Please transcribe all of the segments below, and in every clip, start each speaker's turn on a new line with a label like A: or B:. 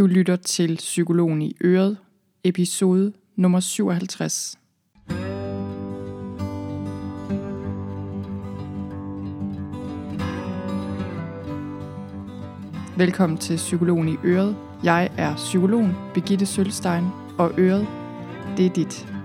A: Du lytter til Psykologen i Øret, episode nummer 57. Velkommen til Psykologen i Øret. Jeg er psykologen Birgitte Sølstein, og Øret, det er dit.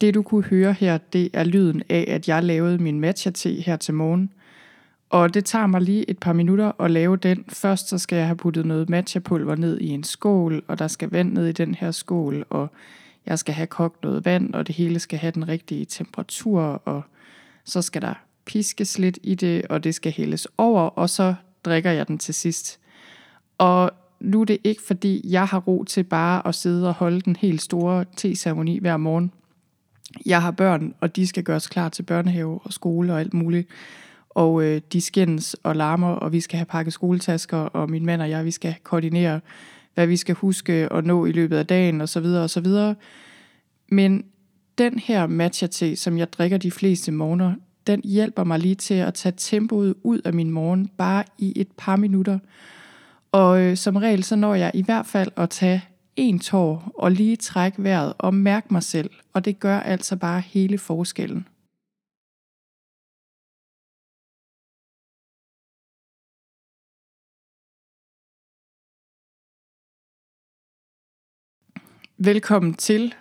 A: Det du kunne høre her, det er lyden af, at jeg lavede min matcha-te her til morgen. Og det tager mig lige et par minutter at lave den. Først så skal jeg have puttet noget matcha-pulver ned i en skål, og der skal vand ned i den her skål, og jeg skal have kogt noget vand, og det hele skal have den rigtige temperatur, og så skal der piskes lidt i det, og det skal hældes over, og så drikker jeg den til sidst. Og nu er det ikke fordi, jeg har ro til bare at sidde og holde den helt store te-ceremoni hver morgen. Jeg har børn, og de skal gøres klar til børnehave og skole og alt muligt. Og øh, de skændes og larmer, og vi skal have pakket skoletasker, og min mand og jeg, vi skal koordinere, hvad vi skal huske at nå i løbet af dagen, og så videre, og så videre. Men den her matcha te, som jeg drikker de fleste morgener, den hjælper mig lige til at tage tempoet ud af min morgen, bare i et par minutter. Og øh, som regel, så når jeg i hvert fald at tage en tår og lige trække vejret og mærke mig selv, og det gør altså bare hele forskellen. Velkommen til.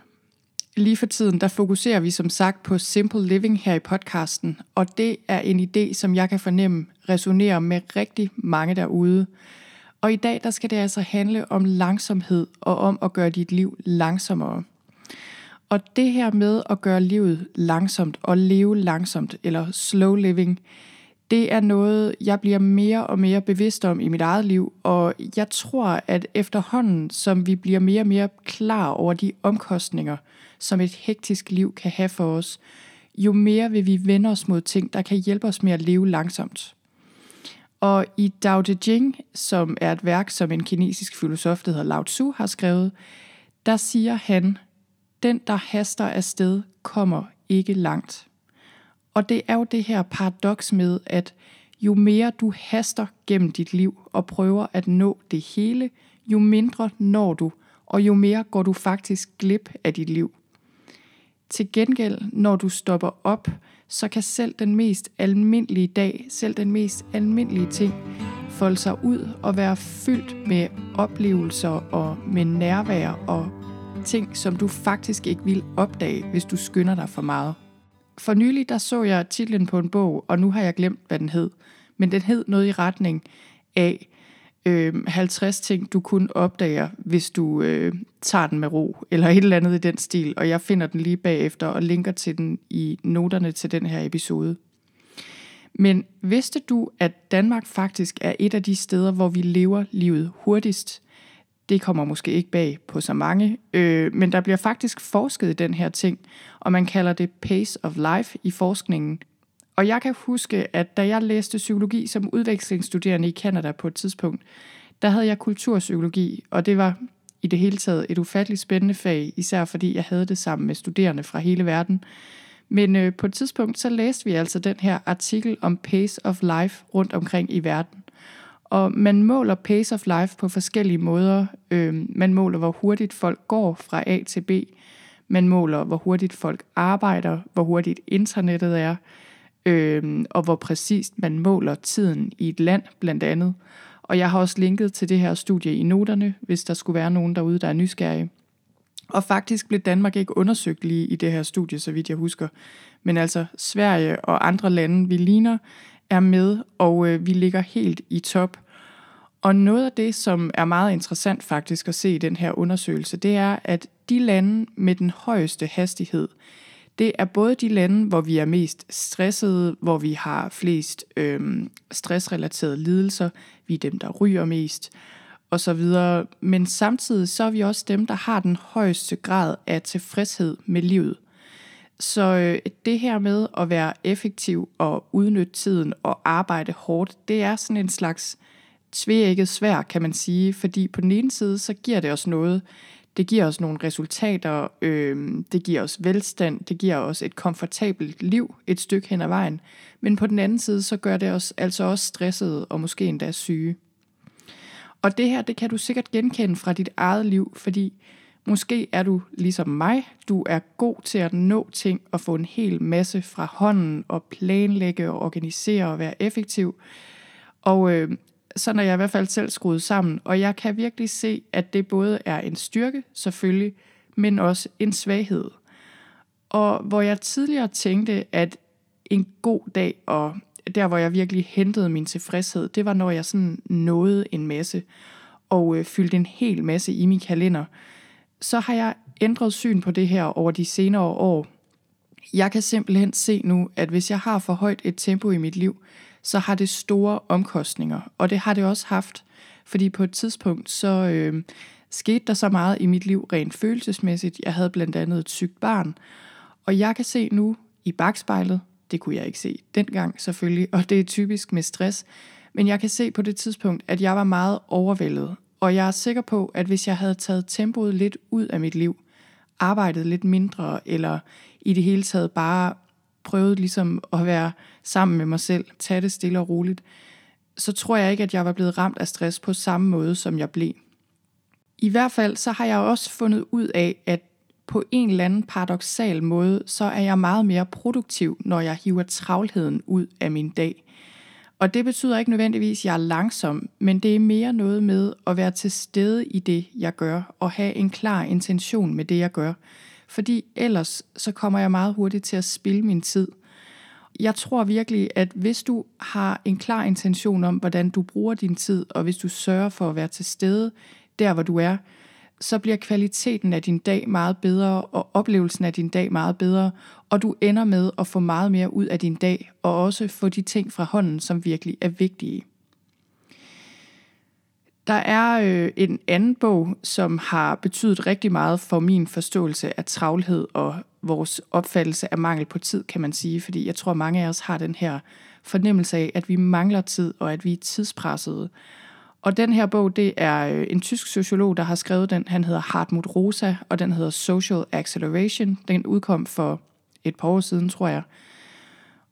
A: Lige for tiden, der fokuserer vi som sagt på simple living her i podcasten, og det er en idé, som jeg kan fornemme resonerer med rigtig mange derude. Og i dag der skal det altså handle om langsomhed og om at gøre dit liv langsommere. Og det her med at gøre livet langsomt og leve langsomt, eller slow living, det er noget, jeg bliver mere og mere bevidst om i mit eget liv, og jeg tror, at efterhånden, som vi bliver mere og mere klar over de omkostninger, som et hektisk liv kan have for os, jo mere vil vi vende os mod ting, der kan hjælpe os med at leve langsomt. Og i Dao De Jing, som er et værk, som en kinesisk filosof, der hedder Lao Tzu, har skrevet, der siger han, den der haster afsted, kommer ikke langt. Og det er jo det her paradoks med, at jo mere du haster gennem dit liv og prøver at nå det hele, jo mindre når du, og jo mere går du faktisk glip af dit liv. Til gengæld, når du stopper op, så kan selv den mest almindelige dag, selv den mest almindelige ting, folde sig ud og være fyldt med oplevelser og med nærvær og ting, som du faktisk ikke vil opdage, hvis du skynder dig for meget. For nylig der så jeg titlen på en bog, og nu har jeg glemt, hvad den hed. Men den hed noget i retning af, øh, 50 ting, du kun opdager, hvis du øh, tager den med ro, eller et eller andet i den stil. Og jeg finder den lige bagefter og linker til den i noterne til den her episode. Men vidste du, at Danmark faktisk er et af de steder, hvor vi lever livet hurtigst? Det kommer måske ikke bag på så mange, øh, men der bliver faktisk forsket i den her ting, og man kalder det pace of life i forskningen, og jeg kan huske, at da jeg læste psykologi som udvekslingsstuderende i Kanada på et tidspunkt, der havde jeg kulturpsykologi, og det var i det hele taget et ufatteligt spændende fag, især fordi jeg havde det sammen med studerende fra hele verden. Men øh, på et tidspunkt, så læste vi altså den her artikel om pace of life rundt omkring i verden. Og man måler pace of life på forskellige måder. Øh, man måler, hvor hurtigt folk går fra A til B. Man måler, hvor hurtigt folk arbejder, hvor hurtigt internettet er øh, og hvor præcist man måler tiden i et land blandt andet. Og jeg har også linket til det her studie i noterne, hvis der skulle være nogen derude, der er nysgerrige. Og faktisk blev Danmark ikke undersøgt lige i det her studie, så vidt jeg husker. Men altså Sverige og andre lande, vi ligner, er med, og øh, vi ligger helt i top. Og noget af det, som er meget interessant faktisk at se i den her undersøgelse, det er, at de lande med den højeste hastighed, det er både de lande, hvor vi er mest stressede, hvor vi har flest øhm, stressrelaterede lidelser, vi er dem, der ryger mest, og så videre. Men samtidig så er vi også dem, der har den højeste grad af tilfredshed med livet. Så øh, det her med at være effektiv og udnytte tiden og arbejde hårdt, det er sådan en slags tvækket svær, kan man sige, fordi på den ene side, så giver det os noget. Det giver os nogle resultater, øh, det giver os velstand, det giver os et komfortabelt liv et stykke hen ad vejen. Men på den anden side, så gør det os altså også stressede og måske endda syge. Og det her, det kan du sikkert genkende fra dit eget liv, fordi måske er du ligesom mig, du er god til at nå ting og få en hel masse fra hånden og planlægge og organisere og være effektiv. Og øh, sådan er jeg i hvert fald selv skruet sammen, og jeg kan virkelig se, at det både er en styrke, selvfølgelig, men også en svaghed. Og hvor jeg tidligere tænkte, at en god dag, og der hvor jeg virkelig hentede min tilfredshed, det var når jeg sådan nåede en masse, og øh, fyldte en hel masse i min kalender. Så har jeg ændret syn på det her over de senere år. Jeg kan simpelthen se nu, at hvis jeg har for højt et tempo i mit liv, så har det store omkostninger. Og det har det også haft, fordi på et tidspunkt så øh, skete der så meget i mit liv rent følelsesmæssigt. Jeg havde blandt andet et sygt barn, og jeg kan se nu i bagspejlet, det kunne jeg ikke se dengang selvfølgelig, og det er typisk med stress, men jeg kan se på det tidspunkt, at jeg var meget overvældet, og jeg er sikker på, at hvis jeg havde taget tempoet lidt ud af mit liv, arbejdet lidt mindre, eller i det hele taget bare prøvet ligesom at være sammen med mig selv, tage det stille og roligt, så tror jeg ikke, at jeg var blevet ramt af stress på samme måde, som jeg blev. I hvert fald så har jeg også fundet ud af, at på en eller anden paradoxal måde, så er jeg meget mere produktiv, når jeg hiver travlheden ud af min dag. Og det betyder ikke nødvendigvis, at jeg er langsom, men det er mere noget med at være til stede i det, jeg gør, og have en klar intention med det, jeg gør. Fordi ellers så kommer jeg meget hurtigt til at spille min tid. Jeg tror virkelig, at hvis du har en klar intention om, hvordan du bruger din tid, og hvis du sørger for at være til stede der, hvor du er, så bliver kvaliteten af din dag meget bedre, og oplevelsen af din dag meget bedre, og du ender med at få meget mere ud af din dag, og også få de ting fra hånden, som virkelig er vigtige. Der er øh, en anden bog, som har betydet rigtig meget for min forståelse af travlhed og vores opfattelse af mangel på tid, kan man sige, fordi jeg tror, mange af os har den her fornemmelse af, at vi mangler tid, og at vi er tidspressede. Og den her bog, det er øh, en tysk sociolog, der har skrevet den. Han hedder Hartmut Rosa, og den hedder Social Acceleration. Den udkom for et par år siden, tror jeg.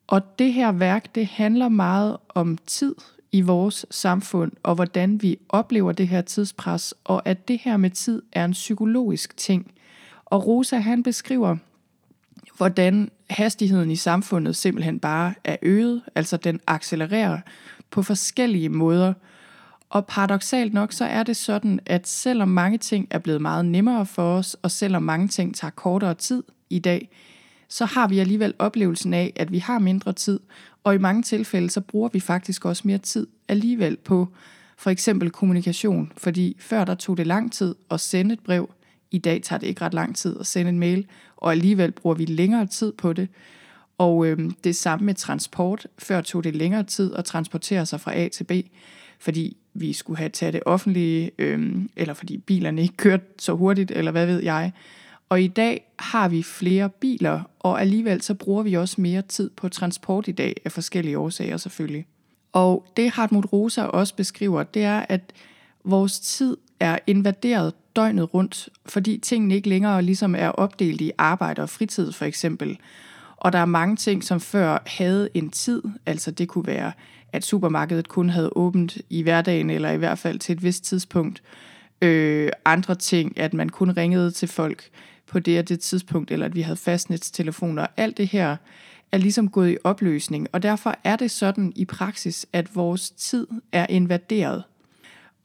A: Og det her værk, det handler meget om tid i vores samfund, og hvordan vi oplever det her tidspres, og at det her med tid er en psykologisk ting. Og Rosa, han beskriver, hvordan hastigheden i samfundet simpelthen bare er øget, altså den accelererer på forskellige måder – og paradoxalt nok, så er det sådan, at selvom mange ting er blevet meget nemmere for os, og selvom mange ting tager kortere tid i dag, så har vi alligevel oplevelsen af, at vi har mindre tid, og i mange tilfælde, så bruger vi faktisk også mere tid alligevel på for eksempel kommunikation, fordi før der tog det lang tid at sende et brev, i dag tager det ikke ret lang tid at sende en mail, og alligevel bruger vi længere tid på det. Og øh, det samme med transport. Før tog det længere tid at transportere sig fra A til B, fordi vi skulle have taget det offentlige, øh, eller fordi bilerne ikke kørte så hurtigt, eller hvad ved jeg. Og i dag har vi flere biler, og alligevel så bruger vi også mere tid på transport i dag, af forskellige årsager selvfølgelig. Og det Hartmut Rosa også beskriver, det er, at vores tid er invaderet døgnet rundt, fordi tingene ikke længere ligesom er opdelt i arbejde og fritid for eksempel. Og der er mange ting, som før havde en tid, altså det kunne være at supermarkedet kun havde åbent i hverdagen, eller i hvert fald til et vist tidspunkt. Øh, andre ting, at man kun ringede til folk på det og det tidspunkt, eller at vi havde fastnetstelefoner. Alt det her er ligesom gået i opløsning, og derfor er det sådan i praksis, at vores tid er invaderet.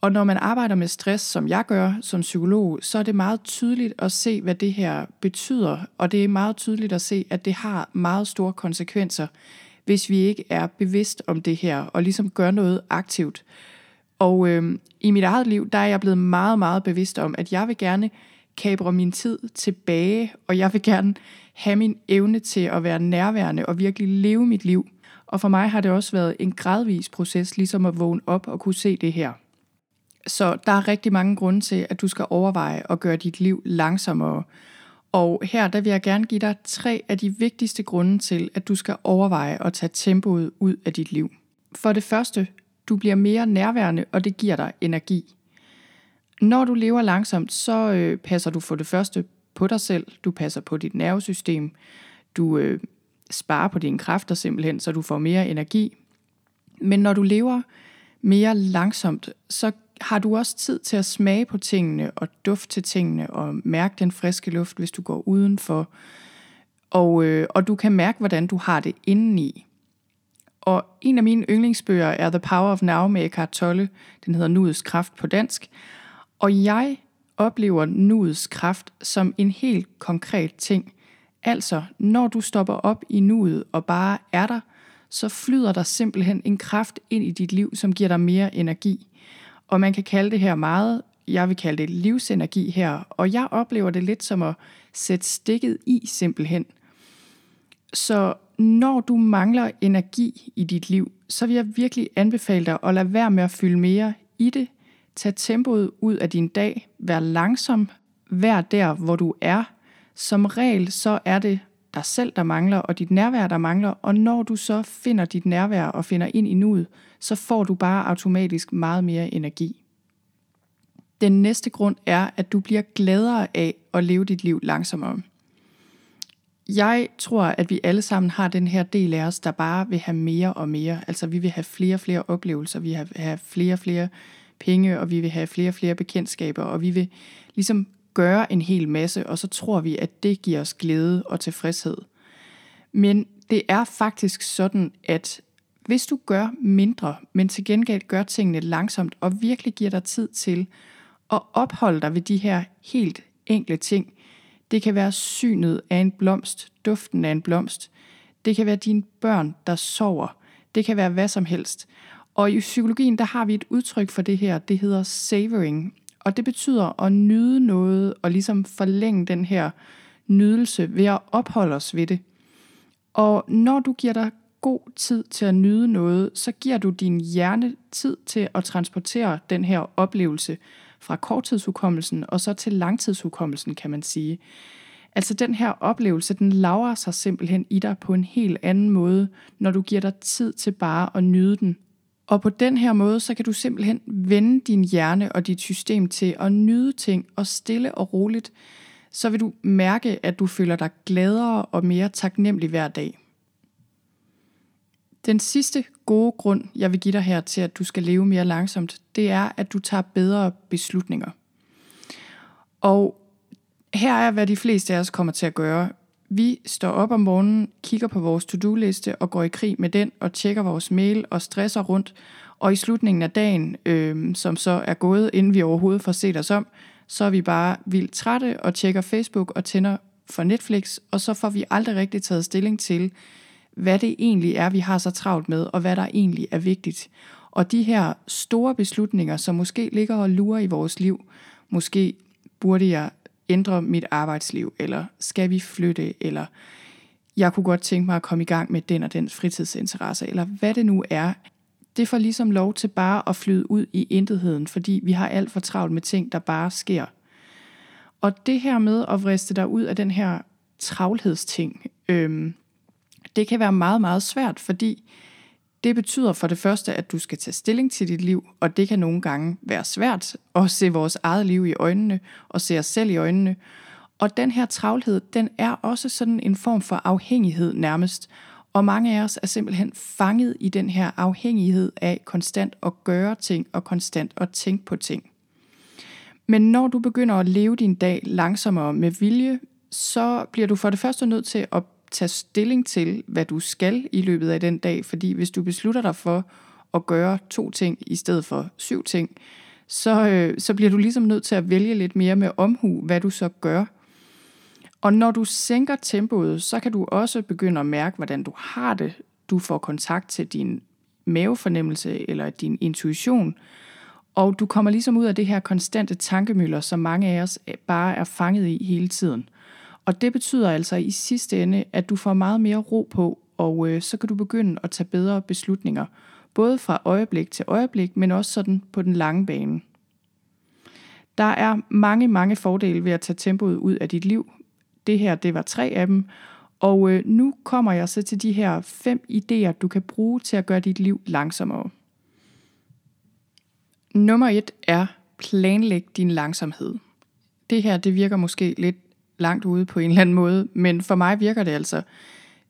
A: Og når man arbejder med stress, som jeg gør som psykolog, så er det meget tydeligt at se, hvad det her betyder, og det er meget tydeligt at se, at det har meget store konsekvenser, hvis vi ikke er bevidst om det her, og ligesom gør noget aktivt. Og øh, i mit eget liv, der er jeg blevet meget, meget bevidst om, at jeg vil gerne kabre min tid tilbage, og jeg vil gerne have min evne til at være nærværende og virkelig leve mit liv. Og for mig har det også været en gradvis proces, ligesom at vågne op og kunne se det her. Så der er rigtig mange grunde til, at du skal overveje at gøre dit liv langsommere. Og her der vil jeg gerne give dig tre af de vigtigste grunde til, at du skal overveje at tage tempoet ud af dit liv. For det første, du bliver mere nærværende, og det giver dig energi. Når du lever langsomt, så øh, passer du for det første på dig selv, du passer på dit nervesystem, du øh, sparer på dine kræfter simpelthen, så du får mere energi. Men når du lever mere langsomt, så har du også tid til at smage på tingene og dufte til tingene og mærke den friske luft, hvis du går udenfor. Og, øh, og du kan mærke, hvordan du har det indeni. Og en af mine yndlingsbøger er The Power of Now med Eckhart Tolle. Den hedder Nuets kraft på dansk. Og jeg oplever nuets kraft som en helt konkret ting. Altså, når du stopper op i nuet og bare er der, så flyder der simpelthen en kraft ind i dit liv, som giver dig mere energi. Og man kan kalde det her meget, jeg vil kalde det livsenergi her, og jeg oplever det lidt som at sætte stikket i simpelthen. Så når du mangler energi i dit liv, så vil jeg virkelig anbefale dig at lade være med at fylde mere i det. Tag tempoet ud af din dag. Vær langsom. Vær der, hvor du er. Som regel så er det dig selv, der mangler, og dit nærvær, der mangler. Og når du så finder dit nærvær og finder ind i nuet, så får du bare automatisk meget mere energi. Den næste grund er, at du bliver gladere af at leve dit liv langsommere. Jeg tror, at vi alle sammen har den her del af os, der bare vil have mere og mere. Altså vi vil have flere og flere oplevelser, vi vil have flere og flere penge, og vi vil have flere og flere bekendtskaber, og vi vil ligesom gøre en hel masse, og så tror vi, at det giver os glæde og tilfredshed. Men det er faktisk sådan, at hvis du gør mindre, men til gengæld gør tingene langsomt, og virkelig giver dig tid til at opholde dig ved de her helt enkle ting, det kan være synet af en blomst, duften af en blomst. Det kan være dine børn, der sover. Det kan være hvad som helst. Og i psykologien, der har vi et udtryk for det her, det hedder savoring. Og det betyder at nyde noget og ligesom forlænge den her nydelse ved at opholde os ved det. Og når du giver dig god tid til at nyde noget, så giver du din hjerne tid til at transportere den her oplevelse fra korttidshukommelsen og så til langtidshukommelsen, kan man sige. Altså den her oplevelse, den laver sig simpelthen i dig på en helt anden måde, når du giver dig tid til bare at nyde den. Og på den her måde, så kan du simpelthen vende din hjerne og dit system til at nyde ting og stille og roligt, så vil du mærke, at du føler dig gladere og mere taknemmelig hver dag. Den sidste gode grund, jeg vil give dig her til, at du skal leve mere langsomt, det er, at du tager bedre beslutninger. Og her er, hvad de fleste af os kommer til at gøre. Vi står op om morgenen, kigger på vores to-do-liste og går i krig med den og tjekker vores mail og stresser rundt. Og i slutningen af dagen, øh, som så er gået, inden vi overhovedet får set os om, så er vi bare vildt trætte og tjekker Facebook og tænder for Netflix, og så får vi aldrig rigtig taget stilling til, hvad det egentlig er, vi har så travlt med, og hvad der egentlig er vigtigt. Og de her store beslutninger, som måske ligger og lurer i vores liv, måske burde jeg ændre mit arbejdsliv, eller skal vi flytte, eller jeg kunne godt tænke mig at komme i gang med den og den fritidsinteresse, eller hvad det nu er. Det får ligesom lov til bare at flyde ud i intetheden, fordi vi har alt for travlt med ting, der bare sker. Og det her med at vriste dig ud af den her travlhedsting, øhm, det kan være meget, meget svært, fordi det betyder for det første, at du skal tage stilling til dit liv, og det kan nogle gange være svært at se vores eget liv i øjnene og se os selv i øjnene. Og den her travlhed, den er også sådan en form for afhængighed nærmest. Og mange af os er simpelthen fanget i den her afhængighed af konstant at gøre ting og konstant at tænke på ting. Men når du begynder at leve din dag langsommere med vilje, så bliver du for det første nødt til at tage stilling til, hvad du skal i løbet af den dag. Fordi hvis du beslutter dig for at gøre to ting i stedet for syv ting, så, øh, så bliver du ligesom nødt til at vælge lidt mere med omhu, hvad du så gør. Og når du sænker tempoet, så kan du også begynde at mærke, hvordan du har det. Du får kontakt til din mavefornemmelse eller din intuition, og du kommer ligesom ud af det her konstante tankemøller, som mange af os bare er fanget i hele tiden. Og det betyder altså i sidste ende, at du får meget mere ro på, og øh, så kan du begynde at tage bedre beslutninger, både fra øjeblik til øjeblik, men også sådan på den lange bane. Der er mange, mange fordele ved at tage tempoet ud af dit liv. Det her, det var tre af dem. Og øh, nu kommer jeg så til de her fem idéer, du kan bruge til at gøre dit liv langsommere. Nummer et er planlæg din langsomhed. Det her, det virker måske lidt langt ude på en eller anden måde, men for mig virker det altså.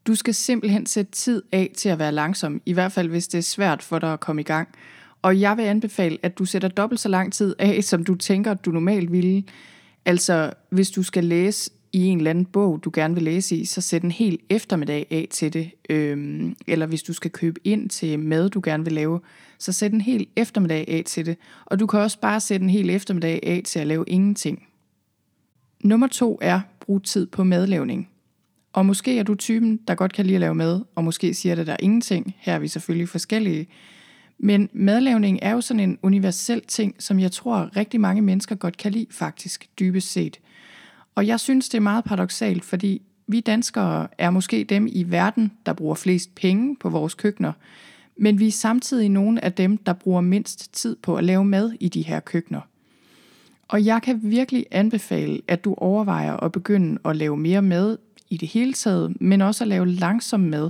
A: Du skal simpelthen sætte tid af til at være langsom, i hvert fald hvis det er svært for dig at komme i gang. Og jeg vil anbefale, at du sætter dobbelt så lang tid af, som du tænker, du normalt ville. Altså, hvis du skal læse i en eller anden bog, du gerne vil læse i, så sæt en hel eftermiddag af til det. Øhm, eller hvis du skal købe ind til mad, du gerne vil lave, så sæt en hel eftermiddag af til det. Og du kan også bare sætte en hel eftermiddag af til at lave ingenting. Nummer to er brug tid på madlavning. Og måske er du typen, der godt kan lide at lave mad, og måske siger det der ingenting. Her er vi selvfølgelig forskellige. Men madlavning er jo sådan en universel ting, som jeg tror rigtig mange mennesker godt kan lide faktisk, dybest set. Og jeg synes, det er meget paradoxalt, fordi vi danskere er måske dem i verden, der bruger flest penge på vores køkkener, men vi er samtidig nogle af dem, der bruger mindst tid på at lave mad i de her køkkener. Og jeg kan virkelig anbefale, at du overvejer at begynde at lave mere mad i det hele taget, men også at lave langsom mad.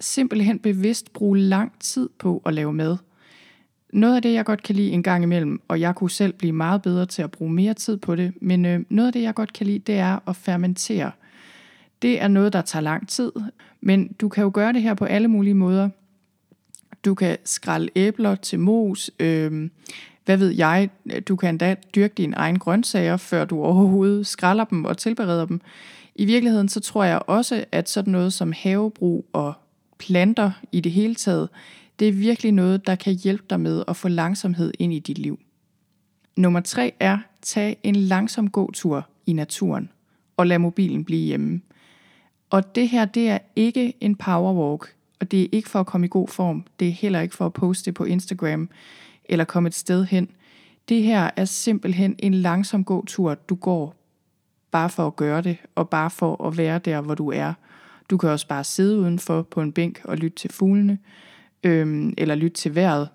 A: Simpelthen bevidst bruge lang tid på at lave mad. Noget af det, jeg godt kan lide en gang imellem, og jeg kunne selv blive meget bedre til at bruge mere tid på det, men øh, noget af det, jeg godt kan lide, det er at fermentere. Det er noget, der tager lang tid, men du kan jo gøre det her på alle mulige måder. Du kan skrælle æbler til mos, øh, hvad ved jeg, du kan endda dyrke dine egne grøntsager, før du overhovedet skræller dem og tilbereder dem. I virkeligheden så tror jeg også, at sådan noget som havebrug og planter i det hele taget, det er virkelig noget, der kan hjælpe dig med at få langsomhed ind i dit liv. Nummer tre er, tag en langsom gåtur i naturen og lad mobilen blive hjemme. Og det her, det er ikke en powerwalk, og det er ikke for at komme i god form. Det er heller ikke for at poste på Instagram eller komme et sted hen. Det her er simpelthen en langsom gåtur, du går bare for at gøre det, og bare for at være der, hvor du er. Du kan også bare sidde udenfor på en bænk og lytte til fuglene, øhm, eller lytte til vejret.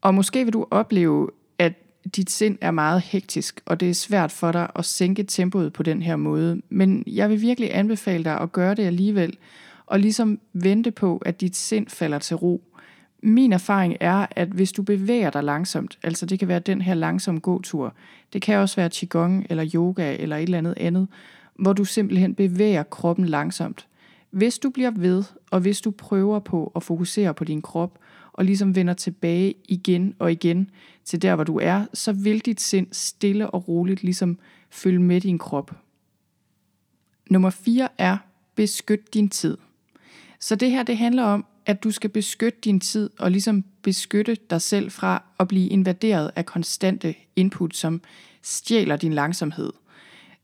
A: Og måske vil du opleve, at dit sind er meget hektisk, og det er svært for dig at sænke tempoet på den her måde. Men jeg vil virkelig anbefale dig at gøre det alligevel, og ligesom vente på, at dit sind falder til ro. Min erfaring er, at hvis du bevæger dig langsomt, altså det kan være den her langsomme gåtur, det kan også være qigong eller yoga eller et eller andet andet, hvor du simpelthen bevæger kroppen langsomt. Hvis du bliver ved, og hvis du prøver på at fokusere på din krop, og ligesom vender tilbage igen og igen til der, hvor du er, så vil dit sind stille og roligt ligesom følge med din krop. Nummer 4 er, beskyt din tid. Så det her, det handler om, at du skal beskytte din tid og ligesom beskytte dig selv fra at blive invaderet af konstante input, som stjæler din langsomhed.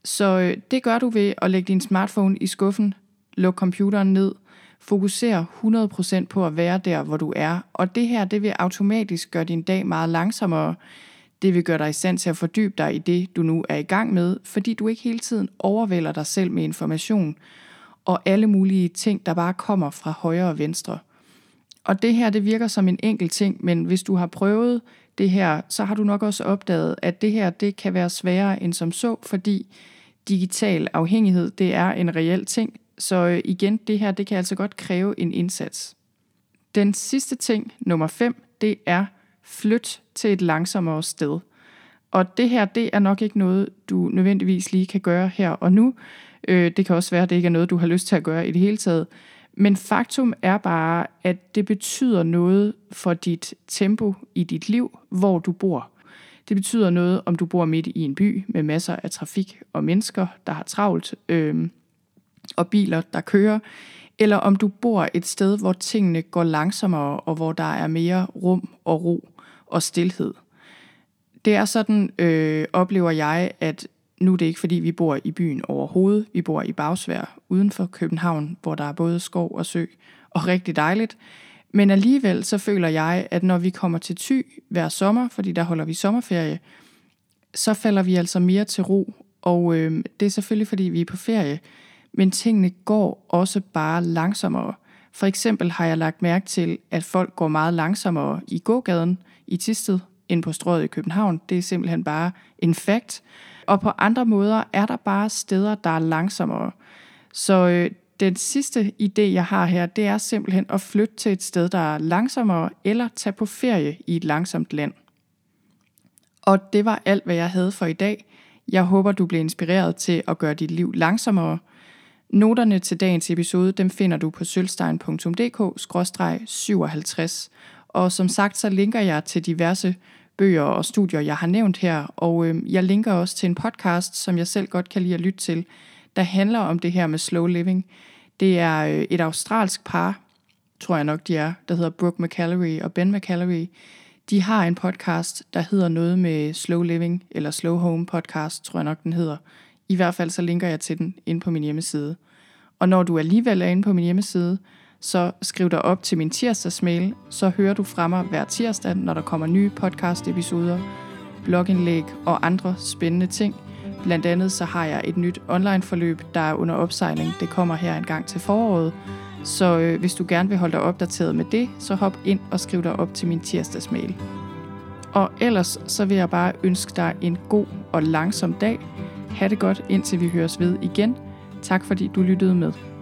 A: Så øh, det gør du ved at lægge din smartphone i skuffen, lukke computeren ned, fokusere 100% på at være der, hvor du er. Og det her, det vil automatisk gøre din dag meget langsommere. Det vil gøre dig i stand til at fordybe dig i det, du nu er i gang med, fordi du ikke hele tiden overvælder dig selv med information og alle mulige ting, der bare kommer fra højre og venstre. Og det her, det virker som en enkelt ting, men hvis du har prøvet det her, så har du nok også opdaget, at det her, det kan være sværere end som så, fordi digital afhængighed, det er en reel ting. Så øh, igen, det her, det kan altså godt kræve en indsats. Den sidste ting, nummer 5, det er flyt til et langsommere sted. Og det her, det er nok ikke noget, du nødvendigvis lige kan gøre her og nu. Øh, det kan også være, at det ikke er noget, du har lyst til at gøre i det hele taget. Men faktum er bare, at det betyder noget for dit tempo i dit liv, hvor du bor. Det betyder noget, om du bor midt i en by med masser af trafik og mennesker, der har travlt. Øh, og biler, der kører, eller om du bor et sted, hvor tingene går langsommere, og hvor der er mere rum og ro og stillhed. Det er sådan, øh, oplever jeg, at nu er det ikke fordi, vi bor i byen overhovedet. Vi bor i Bagsvær uden for København, hvor der er både skov og sø, og rigtig dejligt. Men alligevel så føler jeg, at når vi kommer til Thy hver sommer, fordi der holder vi sommerferie, så falder vi altså mere til ro. Og øh, det er selvfølgelig, fordi vi er på ferie. Men tingene går også bare langsommere. For eksempel har jeg lagt mærke til, at folk går meget langsommere i gågaden i Tisted end på strøget i København. Det er simpelthen bare en fakt. Og på andre måder er der bare steder, der er langsommere. Så øh, den sidste idé, jeg har her, det er simpelthen at flytte til et sted, der er langsommere, eller tage på ferie i et langsomt land. Og det var alt, hvad jeg havde for i dag. Jeg håber, du blev inspireret til at gøre dit liv langsommere. Noterne til dagens episode, dem finder du på sølvstein.dk-57. Og som sagt, så linker jeg til diverse bøger og studier, jeg har nævnt her, og øh, jeg linker også til en podcast, som jeg selv godt kan lide at lytte til, der handler om det her med slow living. Det er øh, et australsk par, tror jeg nok de er, der hedder Brooke McCallery og Ben McCallery. De har en podcast, der hedder noget med slow living, eller slow home podcast, tror jeg nok den hedder. I hvert fald så linker jeg til den ind på min hjemmeside. Og når du alligevel er inde på min hjemmeside, så skriv dig op til min tirsdagsmail, så hører du fra mig hver tirsdag, når der kommer nye podcast-episoder, blogindlæg og andre spændende ting. Blandt andet så har jeg et nyt online-forløb, der er under opsejling. Det kommer her en gang til foråret. Så øh, hvis du gerne vil holde dig opdateret med det, så hop ind og skriv dig op til min tirsdagsmail. Og ellers så vil jeg bare ønske dig en god og langsom dag. Ha' det godt, indtil vi høres ved igen. Tak fordi du lyttede med.